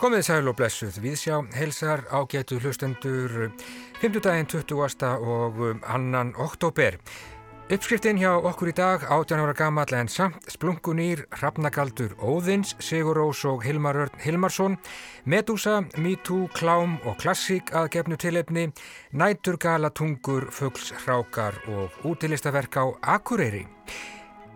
Komið sæl og blessuð, viðsjá, helsar, ágætu hlustendur, 5. daginn 20. og um, annan oktober. Uppskriftin hjá okkur í dag, 18 ára gammal en samt splunkunýr, Hrafnagaldur Óðins, Sigur Rós og Hilmar Örn Hilmarsson, Medusa, MeToo, Klám og Klassík að gefnu tilefni, Næturgala, Tungur, Fuggls, Hrákar og útilistaverk á Akureyri.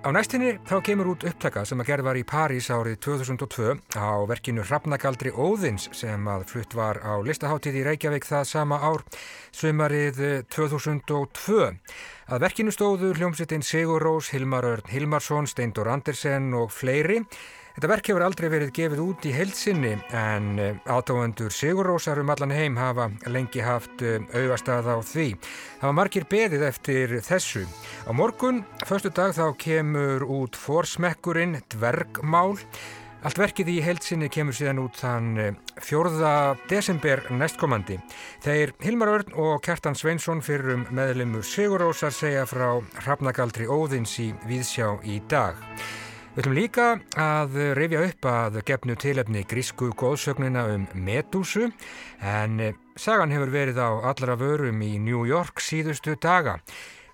Á næstinni þá kemur út upptaka sem að gerð var í París árið 2002 á verkinu Hrafnagaldri Óðins sem að flutt var á listaháttíð í Reykjavík það sama ár, sömarið 2002. Að verkinu stóðu hljómsittin Sigur Rós, Hilmar Örn Hilmarsson, Steindor Andersen og fleiri. Þetta verk hefur aldrei verið gefið út í heilsinni en eh, átáendur Sigurósar um allan heim hafa lengi haft eh, auðvastað á því. Það var margir beðið eftir þessu. Á morgun, förstu dag, þá kemur út forsmekkurinn Dvergmál. Allt verkið í heilsinni kemur síðan út þann 4. Eh, desember næstkomandi. Þeir Hilmar Örn og Kjartan Sveinsson fyrir um meðlumur Sigurósar segja frá Hrafnagaldri Óðins í Víðsjá í dag. Við ætlum líka að rifja upp að gefnu tilefni grísku góðsögnina um Medúsu en sagan hefur verið á allra vörum í New York síðustu daga.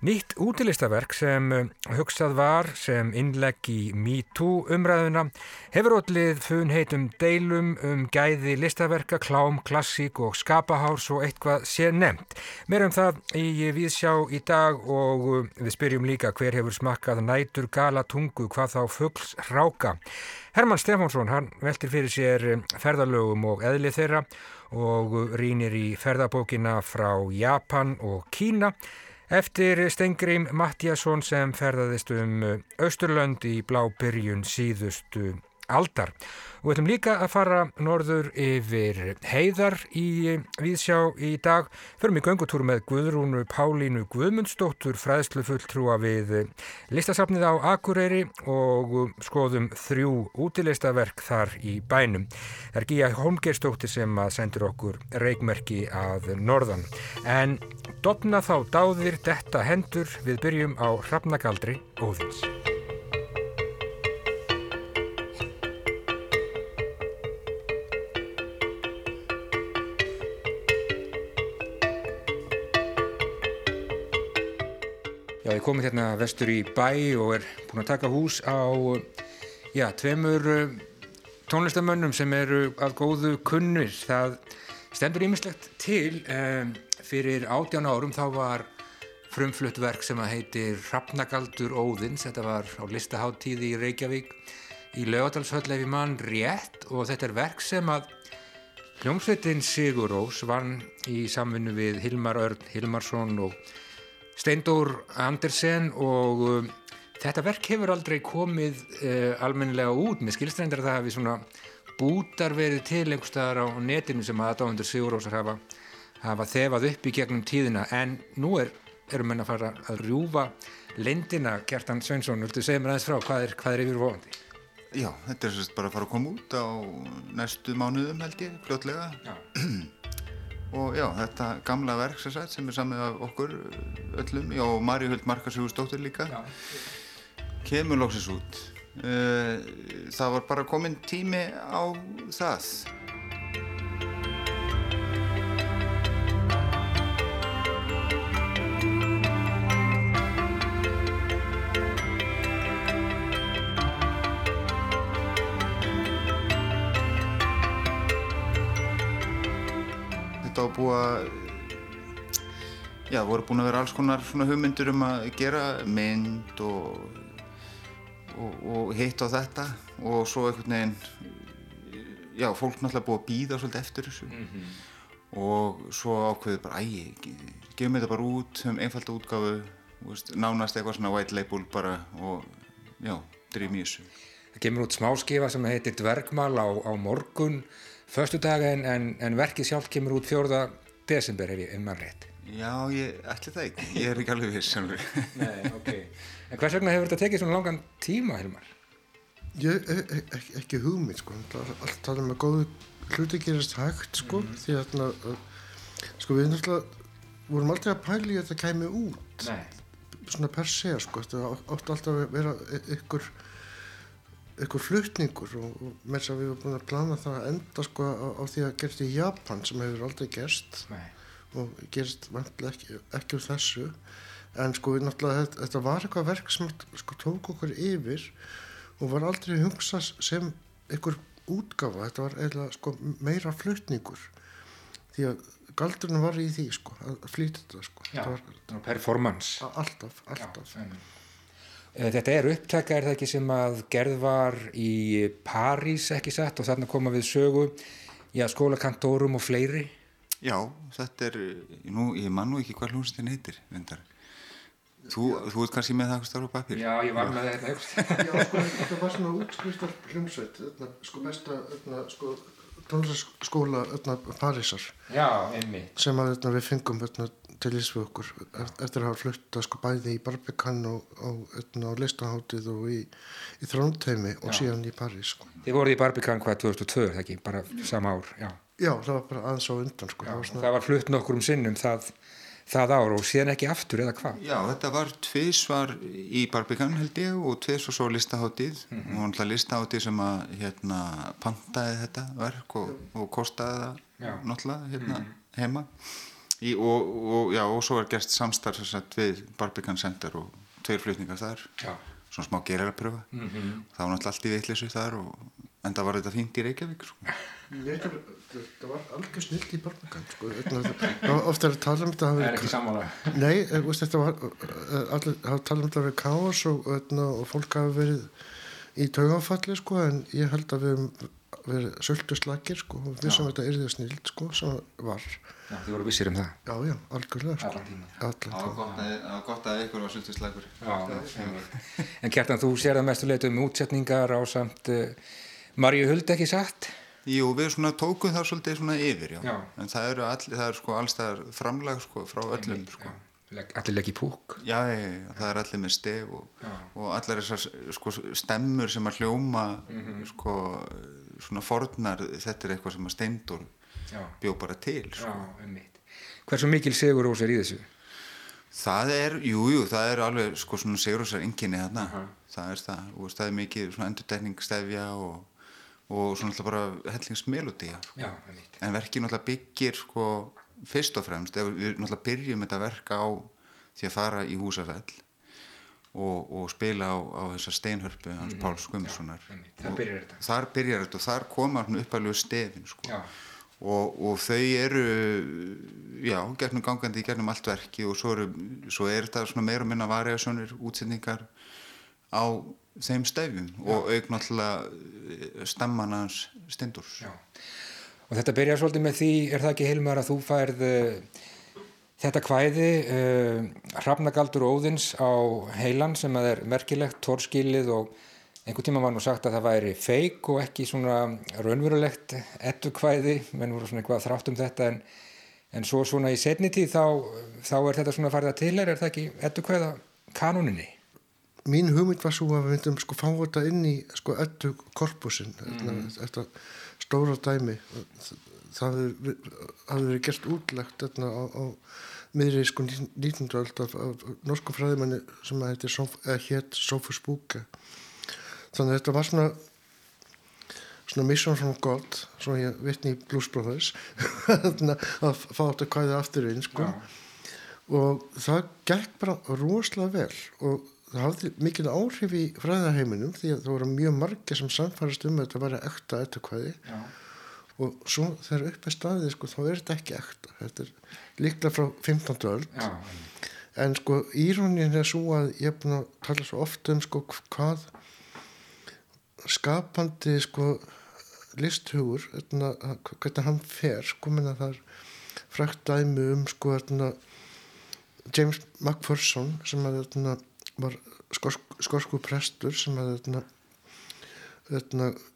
Nýtt útilistaverk sem eh, hugsað var sem innlegg í MeToo umræðuna hefur ótlið funheitum deilum um gæði listaverka, klám, klassík og skapahárs og eitthvað sé nefnt. Mér um það í viðsjá í dag og eh, við spyrjum líka hver hefur smakkað nætur gala tungu hvað þá fuggls ráka. Herman Stefánsson, hann veltir fyrir sér eh, ferðalögum og eðli þeirra og rínir í ferðabókina frá Japan og Kína Eftir Stengrím Mattiasson sem ferðaðist um Östurlönd í blá byrjun síðustu aldar. Og við ætlum líka að fara norður yfir heiðar í Víðsjá í dag. Förum í göngutúr með Guðrúnu Pálínu Guðmundsdóttur, fræðslufulltrúa við listasafnið á Akureyri og skoðum þrjú útilistaverk þar í bænum. Það er Gíja Holmgerstóttir sem að sendur okkur reikmerki að norðan. En dopna þá dáðir detta hendur við byrjum á Hrafnagaldri Óðins. Já, ég komið hérna vestur í bæ og er búin að taka hús á, já, tveimur uh, tónlistamönnum sem eru að góðu kunnur. Það stendur ímislegt til. Um, fyrir átján árum þá var frumflutt verk sem að heitir Rappnagaldur Óðins. Þetta var á listaháttíði í Reykjavík í lögadalshöll ef ég mann rétt og þetta er verk sem að hljómsveitin Sigur Rós vann í samvinnu við Hilmar Örn Hilmarsson og Steindór Andersen og um, þetta verk hefur aldrei komið uh, almennilega út. Með skilstrendir að það hefði svona bútar verið til einhver staðar á netinu sem aðdáðundur Sigurósar hafa, hafa þefað upp í gegnum tíðina. En nú er, erum við að fara að rjúfa lindina, Kjartan Sveinsson viltu segja mér aðeins frá, hvað er, hvað er yfirvofandi? Já, þetta er sérst bara að fara að koma út á næstu mánuðum held ég, fljótlega. Já og já, þetta gamla verk sem, sagt, sem er samið af okkur öllum, já, og Marju Huld Markarsjústóttir líka. Já. kemur lóksins út. Eh, það var bara komin tími á það búið að já, voru búin að vera alls konar svona hugmyndur um að gera mynd og, og, og hitt á þetta. Og svo einhvern veginn já, fólk náttúrulega búið að býða svolítið eftir þessu. Mm -hmm. og svo ákveðið bara, æg, gefum þetta bara út um einfalda útgáfu. Veist, nánast eitthvað svona white label bara og já, drým í þessu. Það kemur út smáskifa sem heitir Dvergmál á, á morgun förstu dag en, en, en verkið sjálf kemur út fjórða desember ef ég mann rétt. Já, ég ætli það ekki, ég er ekki alveg viss Nei, ok. En hvers vegna hefur þetta tekið svona langan tíma, Hilmar? Ég, ek, ek, ekki hugmynd, sko. Allt tala um að góðu hluti gerast hægt, sko. Mm. Því að, sko, við náttúrulega vorum aldrei að pæli að þetta kæmi út. Nei. Svona per se, sko. Þetta átti alltaf að vera ykkur eitthvað flutningur og, og þess að við erum búin að plana það að enda sko á, á því að gerst í Japan sem hefur aldrei gerst Nei. og gerst vantilega ekki, ekki úr þessu. En sko náttúrulega þetta, þetta var eitthvað verk sem sko tók okkur yfir og var aldrei hugsað sem einhver útgafa, þetta var eiginlega sko meira flutningur. Því að galdurinn var í því sko að flýta þetta sko. Já, Þetta var, performance. a- alltaf, alltaf. Já, Þetta er upptaka, er það ekki sem að gerð var í París ekki satt? Og þarna koma við sögu já, skólakantórum og fleiri. Já, þetta er, nú, ég man nú ekki hvað hljómsveitin heitir, vendar. Þú, þú ert kannski með það eitthvað starf á papír? Já, ég var með þetta Já, sko, þetta var svona útskriftar hljómsveit, þarna, sko besta, þarna, sko, tónlistaskóla, þarna, Parísar, Já, einmitt. Sem að þarna, við fengum, þarna, til ís við okkur, eft- eftir að hafa flutta, sko, bæði í Barbican og, og, þarna, á listaháttið og í, í Þrónteimi og Já. síðan í París, sko. Þið voruð í Barbican hvað 2002, er það ekki, bara sama ár Já, Já, það var bara aðeins á undan, sko, já. það var svona, það var flutt nokkur um sinnum það, það ár og síðan ekki aftur eða hvað Já, þetta var tvisvar í Barbican held ég og tvisvar svo listaháttið Mhm. og náttúrulega listaháttið sem að hérna pantaði þetta verk og, og kostaði það Já. Náttúrulega hérna heima í, og, og, já, og svo er gerst samstarf sem sagt, við Barbican Center og tveir flutningar þar. Já, svona smá gerarpröfa. Mm -hmm. það var náttúrulega allt í vitleysu þar og en það var þetta fínt í Reykjavík sko. Nei, þetta var- þetta var algjör snilt í Barbican, sko, það var ofta að tala um þetta að hafa verið sammála. Nei, eh, veist, þetta var eh, allir hafa talað um þetta að vera káos og, fólk hafa verið í taugafalli sko en ég held að við söldu slagir sko og við sem þetta yrðið snild sko sem var Já, þið voru vissir um það já já, algjörlega sko Allan tíma gott að, það var gott að ykkur var Já, einmitt. En Kjartan, þú sér það mestu leitu um útsetningar á samt uh, Maríu Huld ekki satt? Jú, við svona tókum það svolítið svona yfir, já. Já. En það eru allir, það er sko allstæðar framlag sko frá öllum, sko. Já, Allir legg í púk Já, já, já, já, það er allir með stef og, og allar þessar sko stemmur sem að hljóma Mhm. sko svona fornar, þetta er eitthvað sem að Steindur Já, bjó bara til, sko. Hversu mikil sigur ós er í þessu? Það er, jú, jú, það er alveg sko svona segurúsar enginni þarna. Aha. Það er það, og það er mikið svona endurtekning stefja og, og svona alltaf bara hellingsmelodía, sko. En verkið náttúrulega byggir sko fyrst og fremst, ef við náttúrulega byrjum þetta verk á því að fara í húsafell og, og spila á, á þessa steinhörpu hans Páls Guðmundssonar. Þar byrjar þetta. Og þar koma uppalegu stefin sko. Og, og þau eru, já, gegnum gangandi í gegnum allt verki og svo, eru, svo er þetta meira og minna variasjónir, útsetningar á þeim stefjum og auk náttúrulega stemman hans stendurs. Já. Og þetta byrjar svolítið með því, er það ekki Hilmar að þú færð uh, þetta kvæði, uh, Hrafnagaldur Óðins á heilan sem að er merkilegt, torskilið og einhvern tíma var nú sagt að það væri feik og ekki svona raunverulegt ettu kvæði, menn voru svona eitthvað þrátt um þetta en, en svo svona í setni tíð þá, þá er þetta svona farið að tilhæra, er það ekki ettu kvæða kanóninni? mín hugmynd var svo að við myndum sko fá þetta inn í sko eddu korpusin Mhm. þetta stóra dæmi það hafði verið gert útlegt þarna á, á miðri sko 19. öld af, af norsku fræðimanni sem að heitir Sof- hétt Sofus Búke þannig að þetta var svona svona mission from God svo ég vitni í Blues Brothers að fá þetta kvæði aftur inn sko og það gekk bara rosalega vel og það hafði mikil áhrif í fræðaheiminum því að það voru mjög margir sem samfærast um að þetta væri ekta ettukvæði Já. Og svo þegar upp er staðið sko, þá er þetta ekki ekta þetta er líklega frá 15. öld Já, en sko írónin er svo að ég er búin að tala svo oft um sko hvað skapandi sko listhugur etna, hvernig hann fer sko minna það er frækt dæmi um sko etna, James McPherson sem að etna, var skorsk, skorsku prestur sem að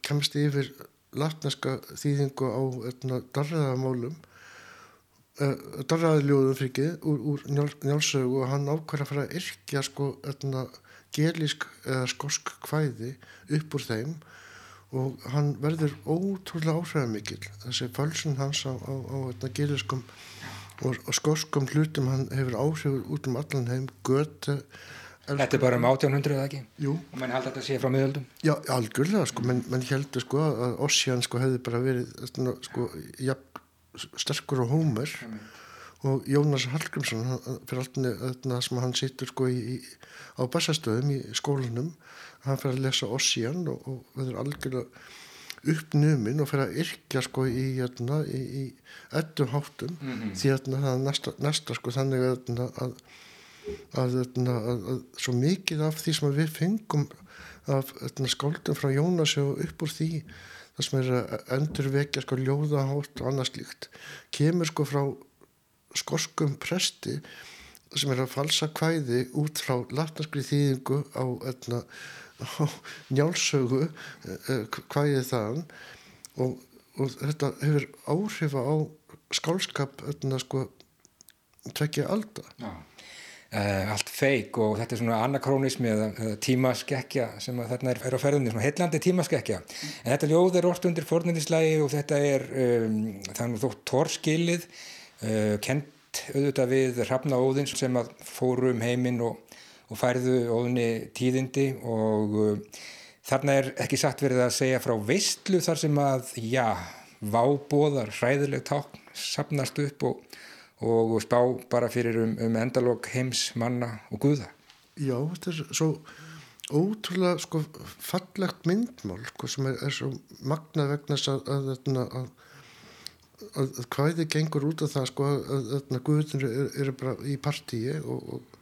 kemst yfir latneska þýðingu á darraðamálum uh, darraðaljóðum frikið úr, úr njál, njálsögu og hann ákvæður að fara að yrkja sko etna, gelísk eða skorsk kvæði upp úr þeim og hann verður ótrúlega áhrifamikill. Þessi fölsun hans á, á, á etna, gelískum og, og skorskum hlutum hann hefur áhrif út um allan heim Göte Þetta er bara um 1800 eða ekki? Jú. Og mann held að þetta sé frá miðöldum? Já, algjörlega sko, menn, menn heldur sko að Ossian sko hefði bara verið sko, ja, sterkur og hómer og Jónas Hallgrímsson fyrir alltaf sem hann situr sko í, í, á bassastöðum í skólanum hann fyrir að lesa Ossian og, og verður algjörlega uppnumin og fyrir að yrkja sko í, hérna, í, í eddu háttum því hérna, það er næsta, næsta sko þannig að, hérna, að að, að, að, svo mikið af því sem við fengum af að, skáldum frá Jónasi og upp úr því það sem er að endurvekja sko ljóðahátt og annað slíkt kemur sko frá skorskum presti sem er að falsa kvæði út frá latnarskri þýðingu á, á njálsögu kvæðið þaðan og, og þetta hefur áhrifa á skálskap sko tvekja alda Já. Uh, allt feik og þetta er svona anakrónismi eða, tímaskekkja sem þarna er, er á ferðinni, svona heillandi tímaskekkja. En þetta ljóð er orft undir fornindislægi og þetta er um, þannig þótt torskilið uh, kent auðvitað við Hrafna Óðins sem að fóru um heiminn og, og færðu Óðinni tíðindi og uh, þarna er ekki satt verið að segja frá veistlu þar sem að, já, vábóðar, hræðileg tákn sapnast upp og og spá bara fyrir um, um endalók heims, manna og guða. Já, þetta er svo ótrúlega sko fallegt myndmál sko, sem er, er svo magna vegna að, að, að, að hvaðið gengur út af það sko að guðunir eru er bara í partíi og, og,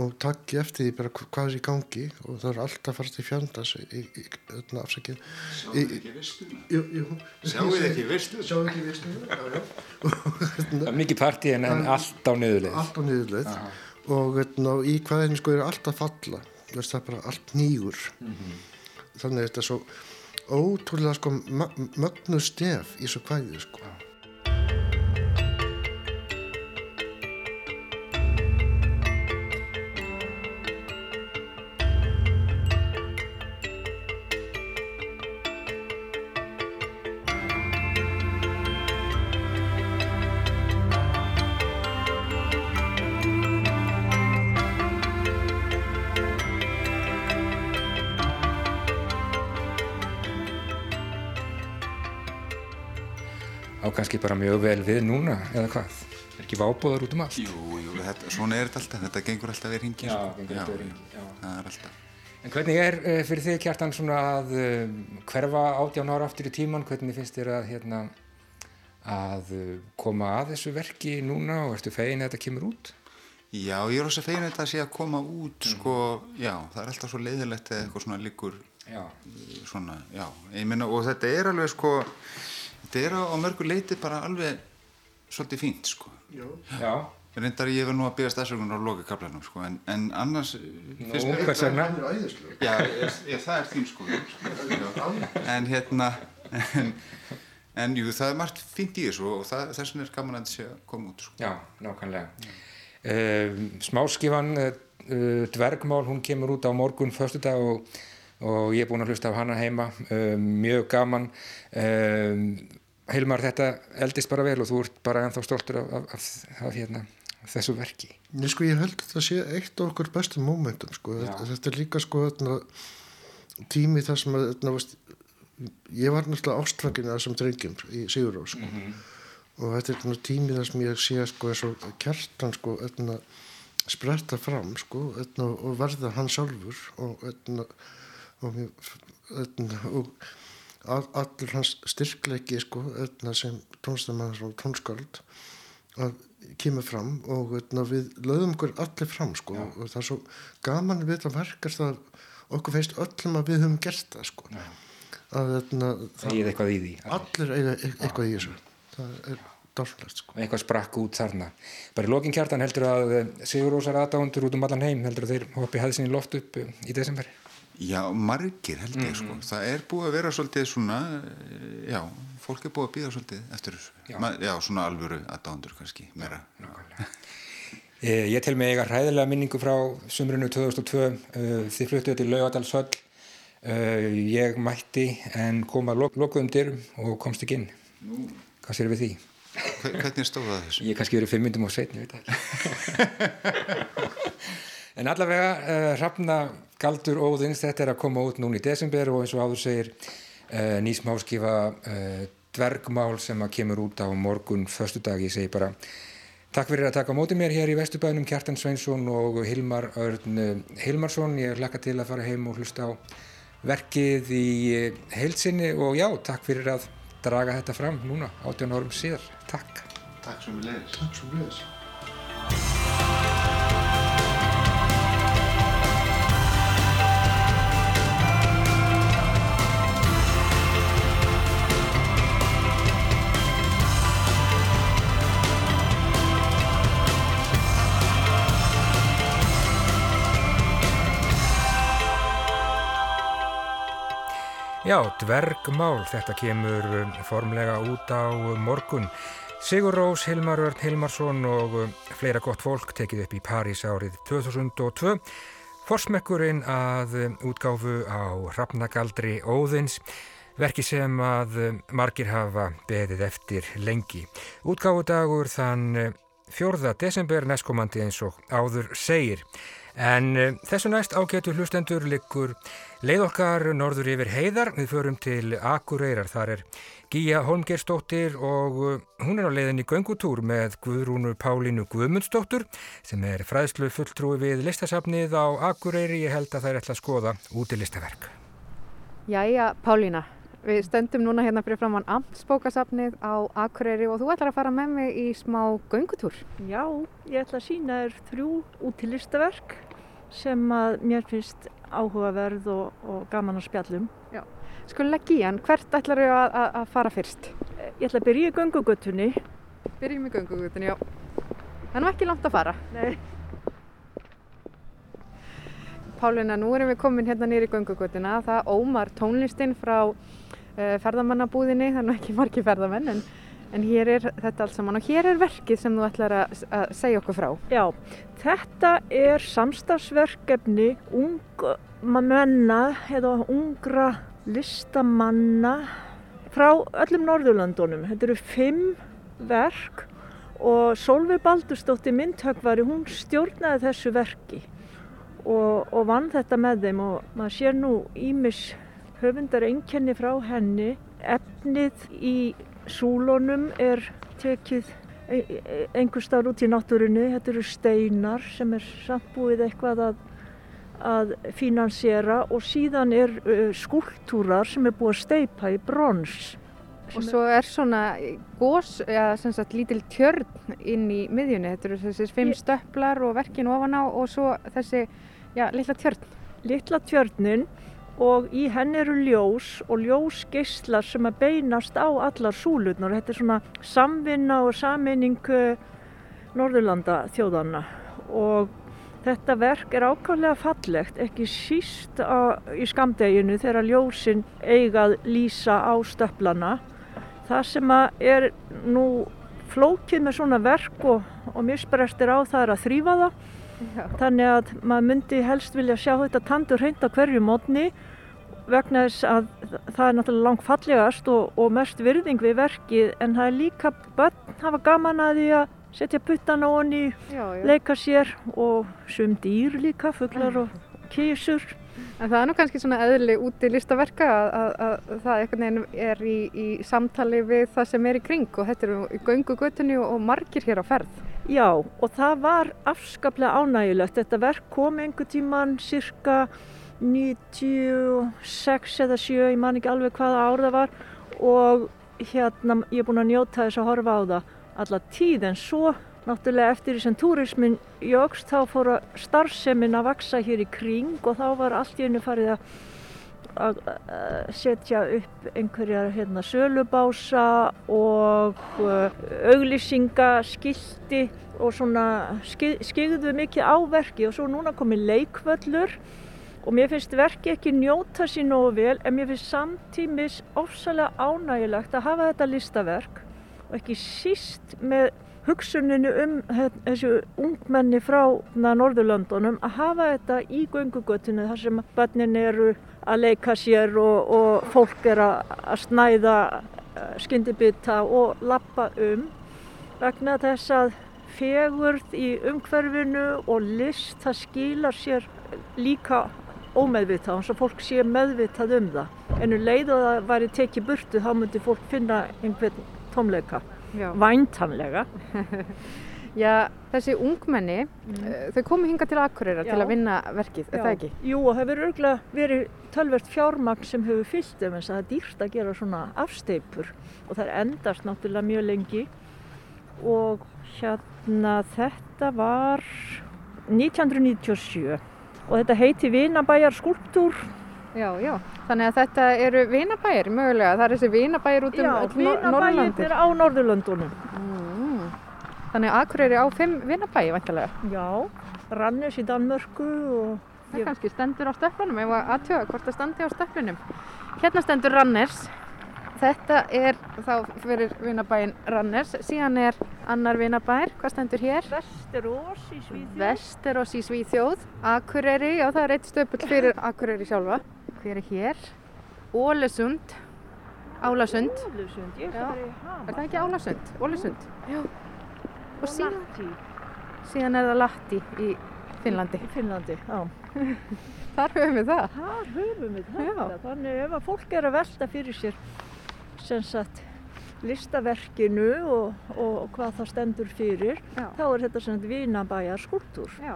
og takki eftir því bara hvað er í gangi og það er alltaf farast í fjöndas í, í, í afsakið Sjáðu ekki vistuna? Jú. Sjáðu ekki vistuna? Sjáðu ekki vistuna, já, já. Það er mikið partí en, en allt á niðurleið. Allt á niðurleið og veitna, í hvaðinu sko er allt að falla veist, það er bara allt nýgur þannig að þetta er svo ótrúlega sko mögnu stef í svo hvaðið sko bara mjög vel við núna eða hvað, er ekki vábóðar út um allt Jú, jú, þetta, svona er þetta alltaf, þetta gengur alltaf við hringi. Já, gengur alltaf við hringi, já. Það er alltaf. en hvernig er uh, fyrir þig kjartan svona að uh, hverfa átján ára aftur í tíman hvernig finnst þér að hérna að uh, koma að þessu verki núna og ertu fegin að þetta kemur út Já, ég er ósað fegin að þetta sé að koma út, sko, já, það er alltaf svo leiðilegt eða eitthvað svona líkur, já, svona, já, ég minna, og þetta er alveg, sko, þetta er á, á mörgu leiti bara alveg svolítið fínt, sko. Já. já. Reyndar ég verð nú að byggja stafsökunar á lokakablanum, sko, en, en annars Nú, vegna? Það er æðislega Já, ég, það er þín sko, en hérna, en, en jú, það er margt fínt í þessu og það, þess vegna er gaman að þetta koma út, sko. Já, nákvæmlega. Uh, smáskifan uh, Dvergmál, hún kemur út á morgun föstudag og, og ég er búinn að hlusta af hana heima, uh, mjög gaman. Hilmar, þetta eldist bara vel og þú ert bara ennþá stoltur af, af, af, af hérna, þessu verki. Nei, sko, ég held að það sé eitt af okkur bestum mómentum, sko. Já. Þetta, er líka, sko, þarna, tími þar sem að, þarna, ég var náttúrulega ástfangin að þessum drengjum í Sigurós, sko. Og þetta er þarna, tími þar sem ég sé, sko, eins og kjartan, sko, spretta fram, sko, og verða hann sjálfur og, og, og allur hans styrkleiki, sko, þarna, sem tónstamann og tónskáld að kemur fram og veitna, við lögum okkur allir fram sko, og það er svo gaman við þetta verk er það okkur finnst öllum að við höfum gert það sko. að veitna, Það er eitthvað í því. allir eiga e- eitthvað í þessu það er dálflegt sko. Eitthvað sprakk út þarna. Bara í lokin kjartan heldur að Sigur Rósar aðdáundur út um allan heim heldur að þeir hoppi hæðsinni loft upp eh, í desember. Já, margir held ég, sko. Það er búið að vera svolítið svona, eh, já, fólk er búið að býða svolítið eftir þessu. Já. Ma, já svona alvöru aðdándur kannski, meira. Eh, Ég tel mig eiga hræðilega minningu frá sumrunu 2002 uh, þið fluttuðu til Laugadalshöll ég mætti en kom að lok lokuðum dyrum og komst ekki inn Nú. hvað sér við því? Hve- Hvernig stóð það þessu? Ég kannski verið fimm myndum á setni veit það ekki. En allavega, uh, Hrafna Galdur Óðins, þetta er að koma út núna í desember og eins og áður segir uh, nýsmáskifa uh, dvergmál sem að kemur út á morgun förstu dag, ég segi bara takk fyrir að taka mótið mér hér í Vesturbænum Kjartan Sveinsson og Hilmar Örn Hilmarsson, ég hlakka til að fara heim og hlusta á verkið í heilsinni og já, takk fyrir að draga þetta fram núna 18 árum síðar, takk. Takk svo mjög leiðis Já, dvergmál, þetta kemur um, formlega út á morgun. Sigur Rós, Hilmar Örn Hilmarsson og um, fleira gott fólk tekið upp í París árið 2002. Forsmekkurinn að um, útgáfu á Hrafnagaldri Óðins, verki sem að margir hafa beðið eftir lengi. Útgáfudagur þann 4. desember næstkomandi eins og áður segir. En þessu næst ágetu hlustendur likur leið okkar norður yfir heiðar. Við förum til Akureyrar. Þar er Gíja Holmgerstóttir og hún er á leiðinni göngutúr með Guðrúnu Pálínu Guðmundsdóttur sem er fræðslu fulltrúi við listasafnið á Akureyri. Ég held að það er eitthvað að skoða út í listaverk. Jæja, Pálína. Við stöndum núna hérna fyrir framann Amtsbókasafnið á Akureyri og þú ætlar að fara með mig í smá göngutúr. Já, ég ætla að sína þér þrjú útilistaverk sem að mér finnst áhugaverð og, og gaman að spjallum. Já. Skulega Gíjan, hvert ætlar þau að, að fara fyrst? Ég ætla að byrja í göngugötunni. Byrjum í göngugutunni, já. Það er ekki langt að fara. Nei. Pálina, nú erum við komin hérna nýri í göngugutuna. Það ómar tónlistin frá uh, ferðamannabúðinni, það er ekki margi ferðamenn, en, en hér er þetta allt saman og hér er verkið sem þú ætlar að, að segja okkur frá. Já, þetta er samstagsverkefni ungmenna eða ungra listamanna frá öllum Norðurlandunum. Þetta eru fimm verk og Solveig Baldurstóttir myndhögvari, hún stjórnaði þessu verki og, og vann þetta með þeim og maður sér nú ímis höfundar einkenni frá henni. Efnið í súlunum er tekið einhver starf út í náttúrunni. Þetta eru steinar sem er samt búið eitthvað að, að finansera og síðan er uh, skúltúrar sem er búið að steipa í brons. Og svo er svona gós, eða sem sagt lítil tjörn inn í miðjunni. Þetta eru þessi fimm stöpplar og verkin ofan á og svo þessi, já, litla tjörn. Litla tjörnin og í henn eru ljós og ljósgeislar sem að beinast á allar súlurnar. Þetta er svona samvinna og sameining Norðurlanda þjóðanna og þetta verk er ákvæmlega fallegt, ekki síst á, í skamdeginu þegar ljósin eigað lýsa á stöflana. Það sem er nú flókið með svona verk og, og misbrestir á það er að þrýfa það. Já. Þannig að maður myndi helst vilja sjá þetta tandur hreint á hverju mótni vegna þess að það er náttúrulega langt fallegast og, og mest virðing við verkið en það er líka börn hafa gaman að því að setja puttan á honni, leika sér og sum dýr líka, fuglar og kísur. En það er nú kannski svona eðli út í listaverka að, að, að það einhvern veginn er í, í samtali við það sem er í kring og þetta eru í göngugötunni og margir hér á ferð. Já, og það var afskaplega ánægilegt. Þetta verk kom einhver tíman cirka 96 eða 7, ég man ekki alveg hvaða ár það var og hérna ég er búin að njóta þess að horfa á það alla tíð en svo náttúrulega eftir því sem túrismin jógst þá fór að starfsemin að vaksa hér í kring og þá var allt í einu farið að að að setja upp einhverjar hérna, sölubása og uh, auglýsingaskilti og svona skið, skigðu mikið á verki og svo núna komið leikvöllur og mér finnst verki ekki njóta sín nógu vel en mér finnst samtímis ofsalega ánægilegt að hafa þetta listaverk og ekki síst með hugsuninu um þessu ungmenni frá Norðurlöndunum að hafa þetta í göngugötunni þar sem börnin eru að leika sér og, og fólk er að, að snæða skyndibita og lappa um vegna þess að fegurð í umhverfinu og list, það skilar sér líka ómeðvitað, eins og fólk sé meðvitað um það. En um leið og það væri tekið burtu, þá myndi fólk finna einhvern tómleika, Já. væntanlega. Já, þessi ungmenni, mm. þau komu hinga til Akureyra til Já. að vinna verkið, er það ekki? Jú, og hefur örgulega verið tölvert fjármagn sem hefur fyllt um þess að það er dýrt að gera svona afsteipur og það er endast náttúrulega mjög lengi og hérna þetta var 1997 og þetta heiti Vinabæjar skúlptúr Já, já. Þannig að þetta eru vinabæir mögulega, það er þessi vinabæir út um Já, öll Nor- Vinabæjar er á Norðurlöndunum Mm. Þannig að Akureyri á fimm vinabæi, vantilega. Já, Rannes í Danmörku og Það Ég- kannski stendur á stöflunum, ef að aðtjóða hvort það standi á stöflunum. Hérna stendur Ranners. Þetta er þá fyrir vinabæin Ranners. Síðan er annar vinabær. Hvað stendur hér? Vesterós í Svíþjóð. Vesteros í Svíþjóð. Akureyri, já það er eitt stöpull fyrir Akureyri sjálfa. Hver er hér? Ólesund. Álasund. Ólusund, ég Já. er bara í Er Hamar. það ekki Álasund? Ólesund. Já. Og síðan, Lahti síðan er það Lahti í Finnlandi. í Finnlandi, já. Þar höfum við það. Þar höfum við Já. þetta. Þannig ef að fólk er að velta fyrir sér sem sagt listaverkinu og, og hvað það stendur fyrir, Já. þá er þetta sem sagt vinabæjar skúltúr. Já.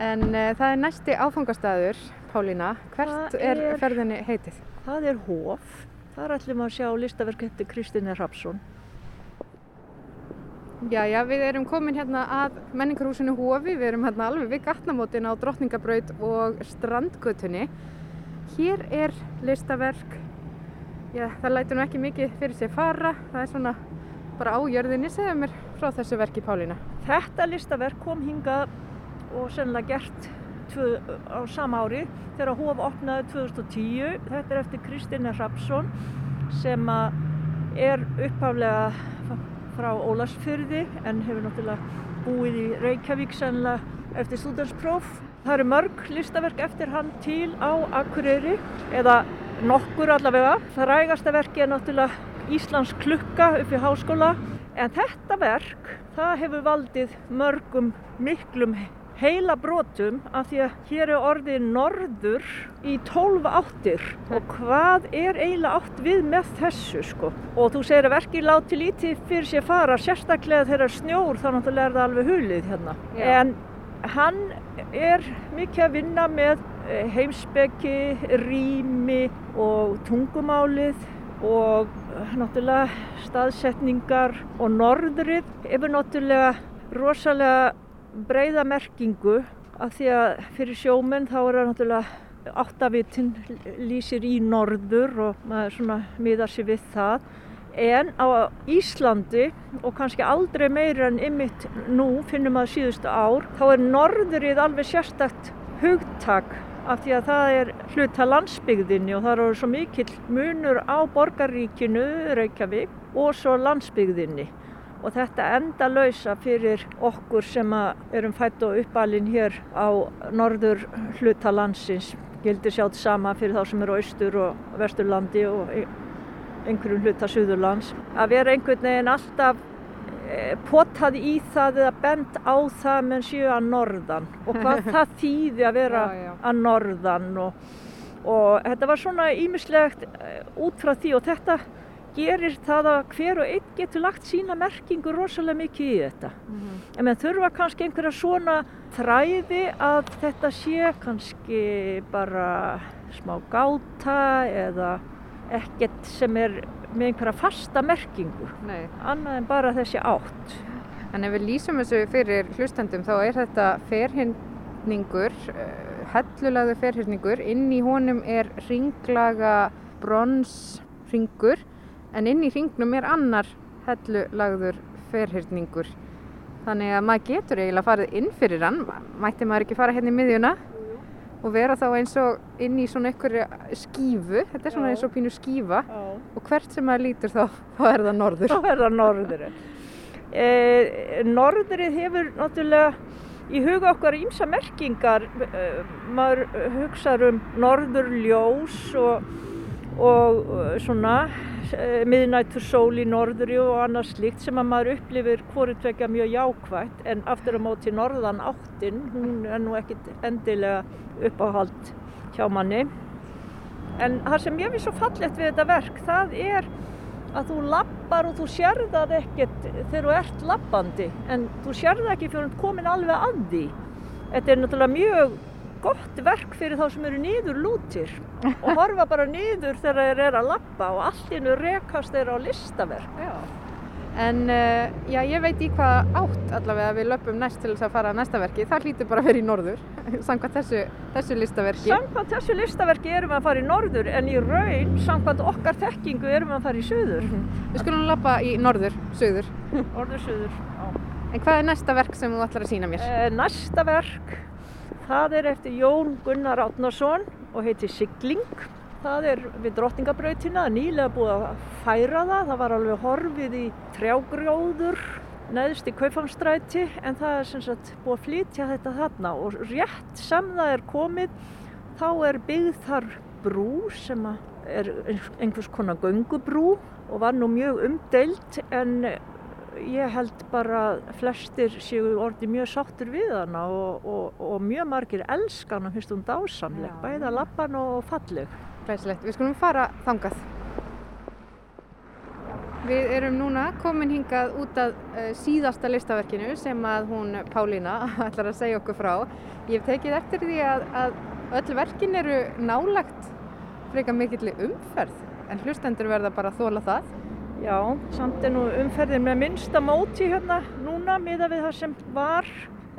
En uh, það er næsti áfangastæður, Pálína. Hvert Það er, er- ferðinni heitið? Það er Hof. Þar ætlum að sjá listaverk eftir Kristíne Rapsson. Já, já, við erum komin hérna að menningarhúsinu Hofi. Við erum hérna alveg við gatnamótin á Drottningabraut og Strandgötunni. Hér er listaverk. Já, það lætur nú ekki mikið fyrir sig fara. Það er svona bara á jörðinni. Segðu mér frá þessu verki, Pálína. Þetta listaverk kom hingað og sennilega gert tvö, á sama ári þegar Hof opnaði 2010. Þetta er eftir Kristíne Rapsson sem er upphaflega f- frá Ólasfyrði en hefur náttúrulega búið í Reykjavík sennilega eftir stúdenspróf. Það eru mörg listaverk eftir hann til á Akureyri eða nokkur allavega. Það rægasta verki er náttúrulega Íslands klukka upp í háskóla en þetta verk það hefur valdið mörgum miklum heila brotum af því að hér er orðið norður í 12 áttir. Og hvað er eiginlega átt við með þessu sko? Og þú segir að verkið láti lítið fyrir sér fara sérstaklega þegar snjór þá náttúrulega er það alveg hulið hérna. Já. en hann er mikið að vinna með eh, heimspeki, rými og tungumálið og náttúrulega staðsetningar og norðrið. Hefur náttúrulega rosalega breyða merkingu af því að fyrir sjómenn þá er það náttúrulega áttavitin lýsir í norður og maður svona miðar sér við það. En á Íslandi og kannski aldrei meira en ymmit nú finnum að síðustu ár þá er norðrið alveg sérstakt hugtak af því að það er hluta landsbyggðinni og það eru svo mikill munur á borgaríkinu Reykjavík og svo landsbyggðinni og þetta enda lausa fyrir okkur sem erum fætt og uppalinn hér á norður hluta landsins. Gildir sjátt sama fyrir þá sem eru á austur og vesturlandi og einhverjum hluta suðurlands. Að vera einhvern veginn alltaf eh, potað í það eða bent á það menn séu að norðan. Og hvað það þýði að vera Já, já. að norðan og, og þetta var svona ímislegt út frá því. Og þetta gerir það að hver og einn getur lagt sína merkingu rosalega mikið í þetta. En menn þurfa kannski einhverja svona þræði að þetta sé kannski bara smá gáta eða ekkert sem er með einhverja fasta merkingu, Nei. annað en bara þessi átt. En ef við lýsum þessu fyrir hlustendum þá er þetta ferhyrningur, uh, hellulagður ferhyrningur. Inn í honum er ringlaga bronsringur en inn í hringnum er annar hellulagður ferhyrningur. Þannig að maður getur eiginlega farið inn fyrir hann, mætti maður ekki fara hérna í miðjuna og vera þá eins og inn í svona einhverju skífu, þetta er svona Já. eins og pínu skífa Já. og hvert sem maður lítur þá, þá er það norður. Þá er það norðurinn. E, norðurinn hefur náttúrulega í huga okkar ímsa merkingar. E, maður hugsaður um norðurljós og, og e, svona eh, miðnættur sól í norðri og annars slíkt sem að maður upplifir hvorutvekja mjög jákvægt en aftur á móti norðan áttin, hún er nú ekkit endilega uppáhald hjá manni. En það sem ég finnst svo fallegt við þetta verk, það er að þú lappar og þú sér það ekkert þegar þú ert lappandi en þú sér það ekki fyrir að komin alveg að því. Þetta er náttúrulega mjög gott verk fyrir þá sem eru nýður lútir og horfa bara nýður þegar þeir eru að lappa og allir rekast þeir á listaverk. Já. En uh, já, ég veit í hvað átt allavega við löpum næst til þess að fara að næsta verki. Það hlýtur bara að vera í norður, samkvæmt þessu, þessu listaverki. Samkvæmt þessu listaverki erum við að fara í norður en í raun, samkvæmt okkar þekkingu erum við að fara í söður. Mm -hmm. Við skulum lappa í norður, söður. Norður, söður, já. En hvað er næsta verk sem þú ætlar að sína mér? Eh, næsta verk, það er eftir Jón Gunnar Átnarsson og heitir Sigling. Það er við drottingabrautina, nýlega búið að færa það. Það var alveg horfið í trjágrjóður neðst í kaupfangstræti en það er sem sagt búið að flytja þetta þarna og rétt sem það er komið þá er byggð þar brú sem er einhvers konar göngubrú og var nú mjög umdeilt en ég held bara flestir séu orði mjög sáttur við hana og, og, og mjög margir elskan og finnst hún dásamleg, bæða lappan og falleg. Glæsilegt. Við skulum fara þangað. Við erum núna komin hingað út af uh, síðasta listaverkinu sem að hún Pálína ætlar að segja okkur frá. Ég hef tekið eftir því að, að öll verkin eru nálagt freka mikill umferð en hlustendur verða bara að þóla það. Já, samt er nú umferðin með minnsta móti hérna núna miða við það sem var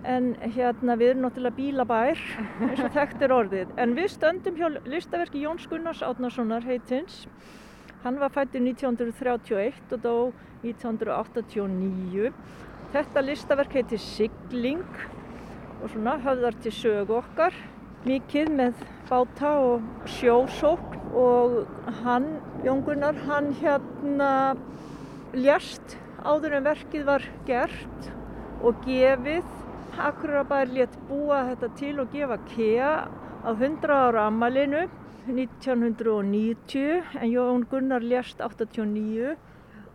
en hérna við erum náttúrulega bílabær eins og þekkt er orðið. En við stöndum hjá listaverki Jóns Gunnars Átnarssonar heitins. Hann var fættur 1931 og dó 1989 þetta listaverk heitir Sigling og svona höfðar til sögu okkar. Mikið með báta og sjósókn og hann, Jón Gunnar, hann hérna ljast áður en verkið var gert og gefið Akurabær létt búa þetta til og gefa KEA á 100 ára amalinu 1990 en Jón Gunnar lést 89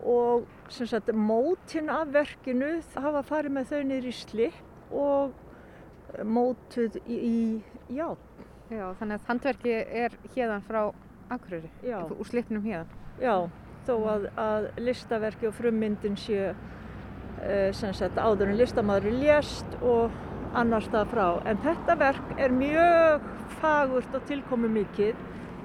og sem sagt mótin af verkinu hafa farið með þau niður í slipp og mótuð í, í játn. Já, þannig að handverki er hérðan frá Akureyri, úr slippnum hérðan. Já, þó að, að listaverki og frummyndin séu uh, sem sagt áður en listamæður lést og annar stað frá. En þetta verk er mjög fagurt og tilkomi mikið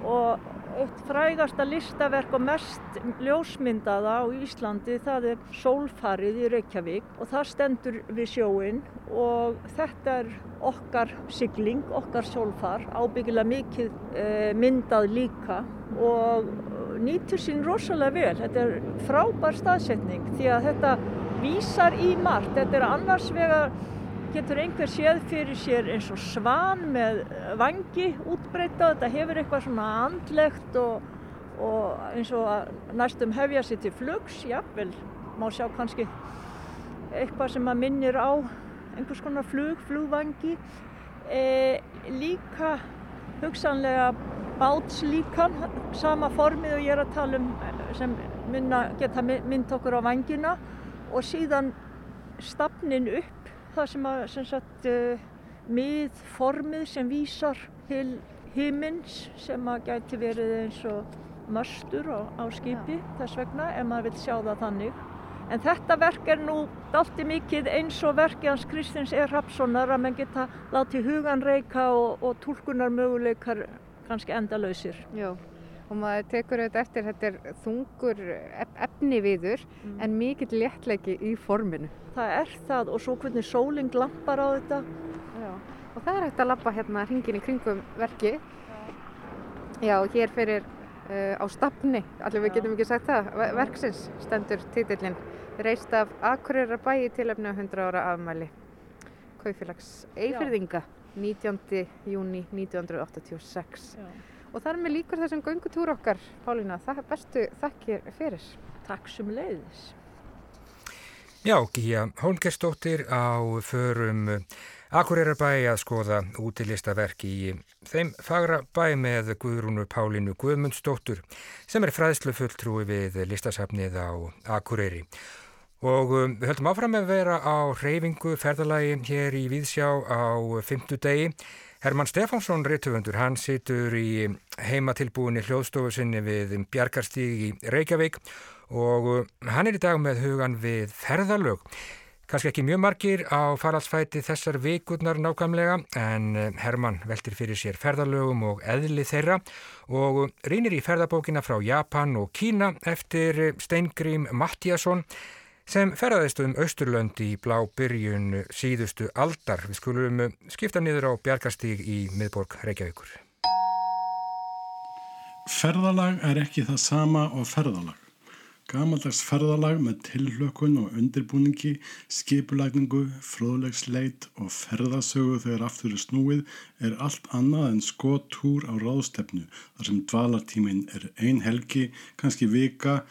og eitt frægasta listaverk og mest ljósmyndaða á Íslandi það er Sólfarið í Reykjavík og það stendur við sjóin og þetta er okkar sigling, okkar sólfar, ábyggilega mikið e, myndað líka og nýtur sín rosalega vel. Þetta er frábær staðsetning því að þetta vísar í margt. Þetta er annars vegar getur einhver séð fyrir sér eins og svan með vangi útbreyta þetta hefur eitthvað svona andlegt og, og eins og næstum hefja sér til flugs jável, má sjá kannski eitthvað sem að minnir á einhvers konar flug, flugvangi. E, líka hugsanlega bátslíkan sama formið og ég er að tala um sem minna, geta mynd okkur á vangina. Og síðan stafnin upp það sem að sem sagt uh, miðformið sem vísar til himins sem að gæti verið eins og mörstur á, á skipi Já. þess vegna ef maður vil sjá það þannig. En þetta verk er nú dalti mikið eins og verki hans Kristins E. Rapssonar að mann geta látið hugan reyka og, og tólkunar möguleikar kannski endalausir. Já og maður tekur auðvitað eftir þetta er þungur efni viður mm. en mikill léttleiki í forminu. Það er það og svo hvernig sólinn glampar á þetta. Já. Og það er hægt að lappa hérna hringin í kringum verki. Já, hér fyrir uh, á stafni, allir við getum ekki sagt það, verksins stendur títillin reist af Akureyrar bæi tilöfni á 100 ára afmæli. Kaufélags Eifirðinga 19. júni 1986. Og þar með líkur þessum göngutúr okkar, Pálína, það er bestu þakkir fyrir. Takk sem leiðis. Já, Gíja Hólmgerstóttir á förum Akureyrarbæ að skoða útilistaverk í þeim fagra bæ með Guðrúnu Pálinu Guðmundsdóttur sem er fræðslufulltrúi við listasafnið á Akureyri. Og um, við höldum áfram að vera á reyfingu ferðalagi hér í Víðsjá á fymtu degi. Herman Stefánsson, réttufundur, hann situr í heimatilbúinni hljóðstofu sinni við Bjarkarstíg í Reykjavík og um, hann er í dag með hugan við ferðalög. Kanski ekki mjög margir á faraldsfæti þessar vikurnar nákvæmlega en eh, Herman veltir fyrir sér ferðalögum og eðli þeirra og rínir í ferðabókina frá Japan og Kína eftir Steingrím Mattíasson sem ferðaðist um Östurlönd í blá byrjun síðustu aldar. Við skulum eh, skipta niður á Bjarkastíg í miðborg Reykjavíkur. Ferðalag er ekki það sama og ferðalag. Gamaldags ferðalag með tilhlökkun og undirbúningi, skipulagningu, fróðlegsleit og ferðasögu þegar aftur er snúið er allt annað en skotúr á ráðstefnu þar sem dvalartíminn er ein helgi, kannski vika,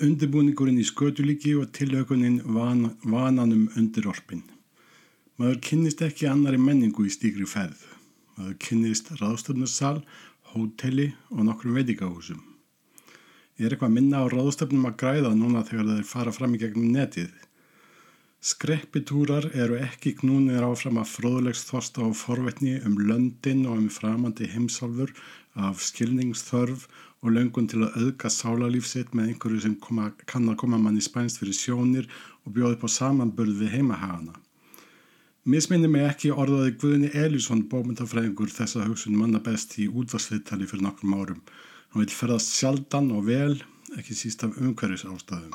undirbúningurinn í skötulíki og tilhlökkunin van, vananum undir orpin. Maður kynnist ekki annari menningu í stíkri ferð. Maður kynnist ráðstefnussal, hóteli og nokkrum veitikahúsum. Ég er eitthvað minna á ráðstöfnum að græða núna þegar þeir fara fram í gegnum netið. Skreppitúrar eru ekki knúnir áfram að fróðlegs þosta og forvetni um löndin og um framandi heimsálfur af skilningsþörf og löngun til að auðga sálarlífsitt með einhverju sem koma, kann að koma manni spænst fyrir sjónir og bjóði upp á samanbörð við heimahagana. Misminni mig ekki orðaði Guðni Elísson bómyndafræðingur þessa hugsun manna best í útvarsviðtali fyrir nokkrum árum. Hann vil ferðast sjaldan og vel, ekki síst af umhverfis ástæðum.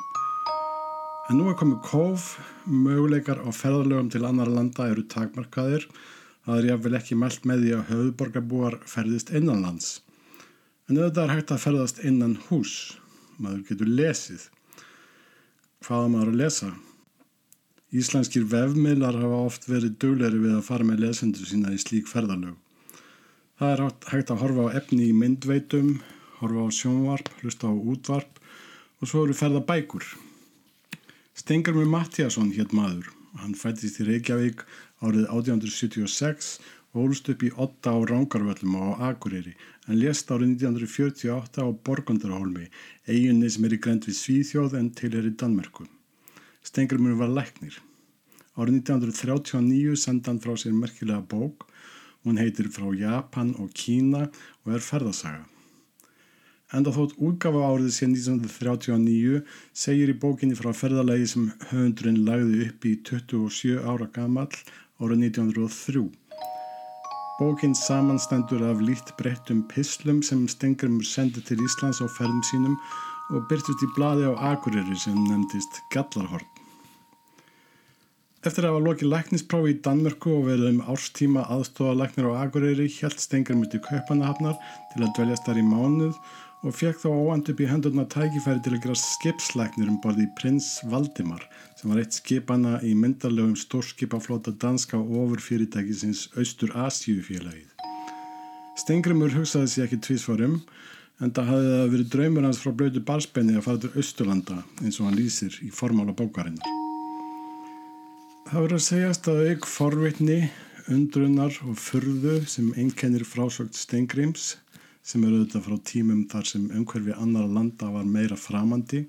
En nú er komið kóf, möguleikar á ferðalögum til annar landa eru takmarkaðir. Það er jáfnvel ekki mælt með því að höfuborgarbúar ferðist innanlands. En auðvitað er hægt að ferðast innan hús. Maður getur lesið. Hvaða maður að lesa? Íslenskir vefmiðlar hafa oft verið dögleri við að fara með lesendur sína í slík ferðalög. Það er hægt að horfa á efni í myndveitum, horfa á sjónvarp, hlusta á útvarp og svo eru ferða bækur. Stengarmur Mattíasson hétt maður. Hann fættist í Reykjavík árið 1876 og hólst upp í 8 á Rángarvöllum og á Akureyri en lést árið 1948 á Borgundarholmi, eiginni sem er í grend við Svíþjóð en til er í Danmerku. Stengarmur var læknir. Árið 1939 senda hann frá sér merkilega bók. Hún heitir Frá Japan og Kína og er ferðasaga. Enda þótt útgafa árið síðan 1939 segir í bókinni frá ferðalagi sem höfundurinn lagði upp í 27 ára gamall árið 1903. Bókinn samanstendur af lít breyttum pislum sem Stengrimur sendi til Íslands á ferðum sínum og byrtist í bladi á Akureyri sem nefndist Gallarhorn. Eftir að hafa lokið læknispráfi í Danmörku og verið um árstíma aðstofalæknir á Akureyri held Stengrimur til Kaupanahafnar til að dveljast þar í mánuð og fekk þá óand upp í hendurna tækifæri til að gera skipslæknir um borði prins Valdimar sem var eitt skipana í myndarlegum stórskipaflóta danska ofurfyrirtækisins Austur Asíufélagið. Stengrimur hugsaði sér ekki tvísvarum en það hafði það verið draumur hans frá blödu barspenni að fara til Austurlanda eins og hann lýsir í formála bókarinnar. Það verður að segjast að auk forvitni, undrunar og fyrðu sem einkennir frásögt Stengrims sem eru auðvitað frá tímum þar sem umhverfi annar landa var meira framandi,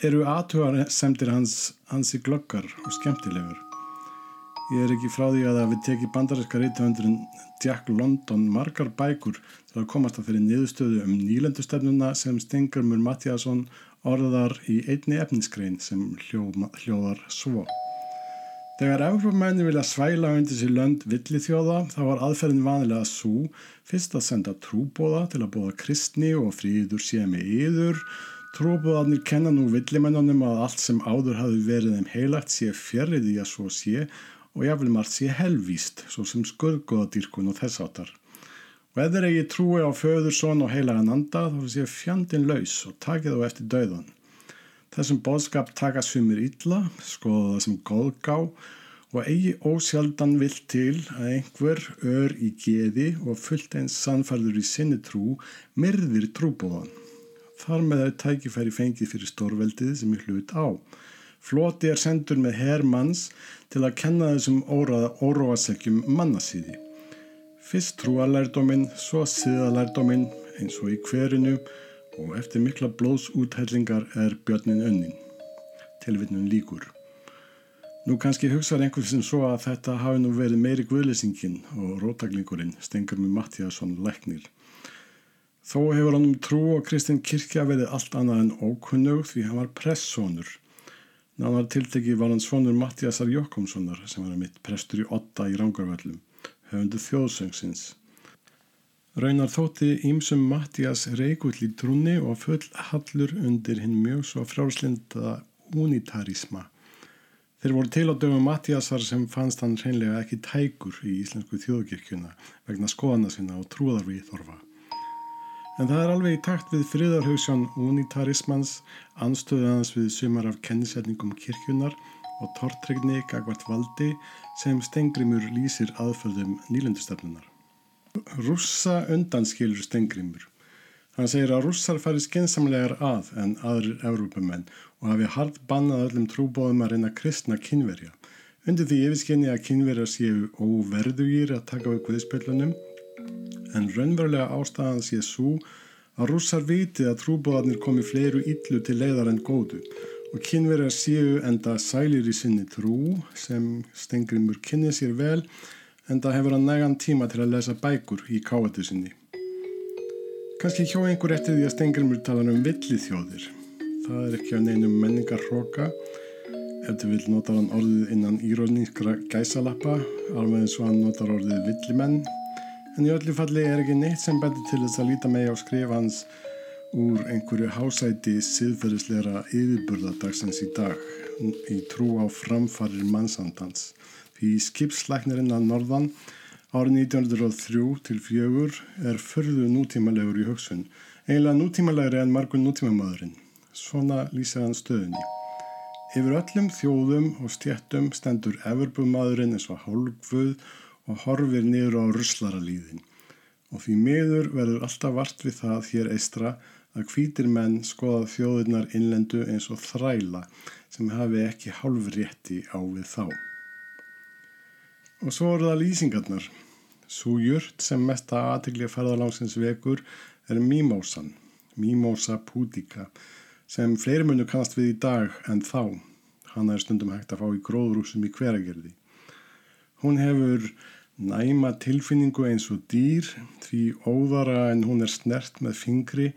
eru aðtugar semtir hans hansi glöggar og skemmtilegur. Ég er ekki frá því að það við teki bandarinska reytahundurinn Jack London margar bækur til að komast að fyrir niðurstöðu um nýlendustefnuna sem Stengarmur Mattiasson orðar í einni efniskrein sem hljóðar svo. Þegar Európamenni vilja svæla undir sér lönd villi þjóða þá var aðferðin vanilega svo fyrst að senda trúbóða til að bóða kristni og fríður sé með yður. Trúbóðarnir kenna nú villimennunum að allt sem áður hafi verið þeim heilagt sé fjerriði að svo sé og jáfnvel margt sé helvíst svo sem skurðgóðadýrkun og þess áttar. Og ef þeir eigi trúi á föður, són og heilagan anda þá sé fjandin laus og takið þá eftir dauðan. Þessum bóðskap taka sumir illa, skoða það sem góðgá og eigi ósjaldan vill til að einhver ör í geði og fullt eins sannfærður í sinni trú myrðir trúbóðan. Þar með þau tækifæri fengið fyrir stórveldið sem er hlut á. Floti er sendur með herrmanns til að kenna þessum óróasekkjum mannasíði. Fyrst trúalærdóminn, svo síðalærdóminn eins og í hverinu og eftir mikla blóðsúthellingar er björnin önnin. Tilvittnum líkur. Nú kannski hugsaður einhvers sem svo að þetta hafi nú verið meiri guðlýsingin og rótaglingurinn stengur með Mattíasson læknir. Þó hefur hann um trú og Kristinn Kirkja verið allt annað en ókunnug því hann var pressónur. Nánar tilteki var hann svonur Mattíasar Jokkomssonar sem var mitt prestur í Otta í Rangarvöllum, höfundu þjóðsöngsins. Raunar þótti ímsum Mattías reikull í trúni og full hallur undir hinn mjög svo fráslinda unitarisma. Þeir voru til á dögum Mattíasar sem fannst hann hreinlega ekki tækur í Íslensku þjóðkirkjuna vegna skoðana sinna og trúðarvið þorfa. En það er alveg í takt við friðarhausján unitarismans, anstöðans við sumar af kennisetningum kirkjunar og tortregni gagvart valdi sem Stengrimur lýsir aðföldum nýlendustefnunar. Rússa undanskilur Stengrimur. Hann segir að rússar fari skensamlegar að en aðrir Evrópumenn og hafi hard bannað öllum trúbóðum að reyna kristna kynverja. Undir því yfirskenni að kynverja séu óverðugýr að taka við guðspillunum en raunverulega ástæðan sé svo að rússar viti að trúbóðarnir komi fleiru yllu til leiðar en góðu og kynverjar séu enda sælir í sinni trú sem Stengrimur kynni sér vel enda hefur hann nægan tíma til að lesa bækur í káatu sinni. Kanski hjó einhver eftir því að Stengrimur talar um villið þjóðir. Það er ekki á neinum menningar hróka ef þið vil nota hann orðið innan írónískra gæsalappa alveg eins og hann notar orðið villimenn En í öllu falli er ekki neitt sem betur til þess að líta mig á skrif hans úr einhverju hásæti siðferðisleira yfirburðadagsans í dag í trú á framfarir mannsandans. Því skipslæknirinn að norðan árið 1903 til fjögur er förðu nútímalegur í hugsun, eiginlega nútímalegri en margun nútímamadurinn. Svona lýsir hann stöðunni. Yfir öllum þjóðum og stjettum stendur everbumadurinn eins og hálfguð og horfir niður á ruslaralíðin og því miður verður alltaf vart við það hér eistra að hvítir menn skoða þjóðurnar innlendu eins og þræla sem hafi ekki hálfrétti á við þá. Og svo eru það lýsingarnar. Svo jurt sem mesta aðtiklið ferðalangsins vekur er Mimósan, Mimosa pudica, sem fleiri munnu kannast við í dag en þá. Hanna er stundum hægt að fá í gróðrúsum í hveragerði. Hún hefur næma tilfinningu eins og dýr því óðara en hún er snert með fingri,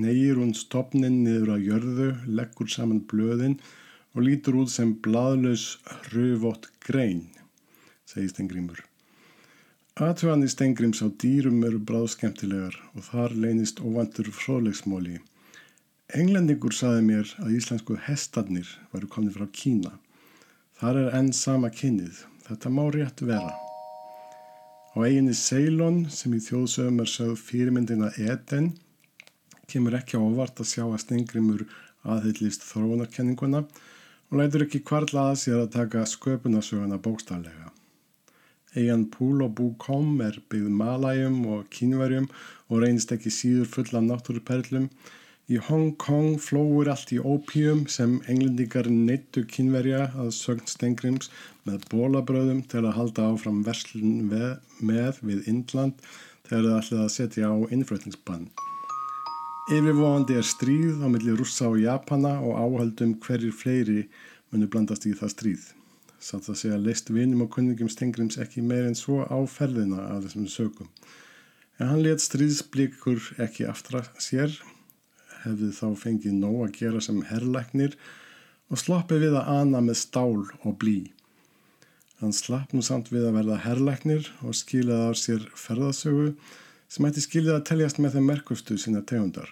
neyir hún stopnin niður að jörðu, leggur saman blöðin og lítur út sem bladlaus hruvótt grein, segi Stengrimur. Aðtöðan í Stengrims á dýrum eru bráðskemtilegar og þar leynist óvandur fróðlegsmóli. Englendingur saði mér að íslensku hestarnir varu komið frá Kína. Þar er enn sama kynnið. Þetta má rétt vera. Á eiginni Ceylon sem í þjóðsögum er sögð fyrirmyndina Eden kemur ekki ávart að sjá að Stengrimur aðhyllist þróunarkenninguna og lætur ekki kvarla að sér að taka sköpunarsöguna bókstaflega. Eigan Púl og Bú Kom er byggð malæjum og kínverjum og reynist ekki síður full af náttúruperlum Í Hong Kong flóur allt í ópíum sem englendingar neittu kynverja að sögn Stengrims með bólabröðum til að halda áfram verslun með við Indland þegar það ætlaði að setja á innflutningsbann. Yfirvóandi er stríð á milli rússa og japana og áhaldum hverjir fleiri munu blandast í það stríð. Satt að segja leist vinum og kunningum Stengrims ekki meir en svo á ferðina af þessum sögum. En hann let stríðsblikur ekki aftra sér hefði þá fengið nóg að gera sem herrleiknir og sloppið við að ana með stál og blí. Hann slapp nú samt við að verða herrleiknir og skilaði á sér ferðasögu sem ætti skilið að teljast með þeim merkustu sína tegundar.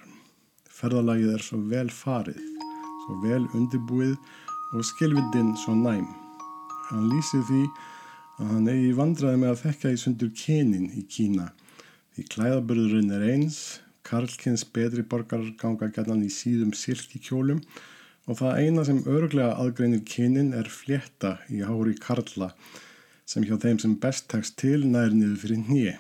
Ferðalagið er svo vel farið, svo vel undirbúið og skilvindinn svo næm. Hann lýsið því að hann eigi vandraði með að þekka í sundur kynin í Kína. Því klæðaburðurinn er eins, Karlkins betri borgarar ganga gætan í síðum silkikjólum og það eina sem örglega aðgreinir kynin er flétta í hári Karla sem hjá þeim sem best tekst til nær niður fyrir nýi.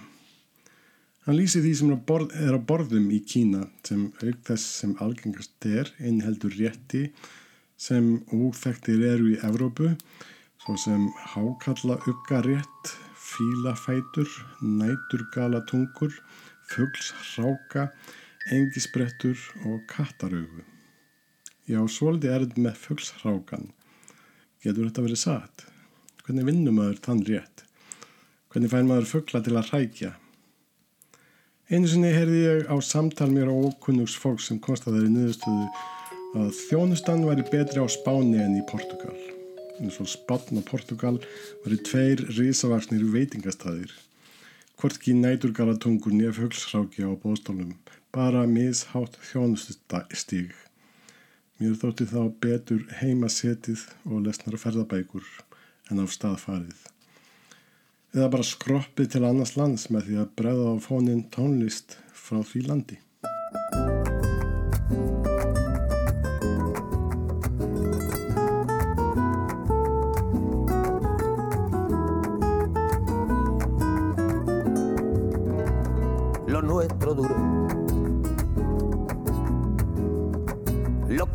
Hann lýsi því sem er á borðum í Kína sem auk þess sem algengast er innheldur rétti sem úþektir eru í Evrópu, svo sem hákalla uggarétt, fílafætur, næturgala tungur, fugglsráka, engisbrettur og kattaraugu. Já, svolítið er þetta með fugglsrákan. Getur þetta verið satt? Hvernig vinnum maður þann rétt? Hvernig fær maður fuggla til að rækja? Einu sinni heyrði ég á samtal mér á ókunnugs fólk sem konstaði niðurstöðu að þjónustan væri betri á Spáni en í Portugal. En svo Spán og Portugal væri tveir risavaksnir veitingastæðir. Hvortki næturgalatungur nef höglsráki á bóstólum, bara mishátt þjónustustíg. Mér þótti þá betur heima setið og lesnar ferðabækur en á staðfarið eða bara skroppið til annars lands með því að bregða á fónin tónlist frá því landi.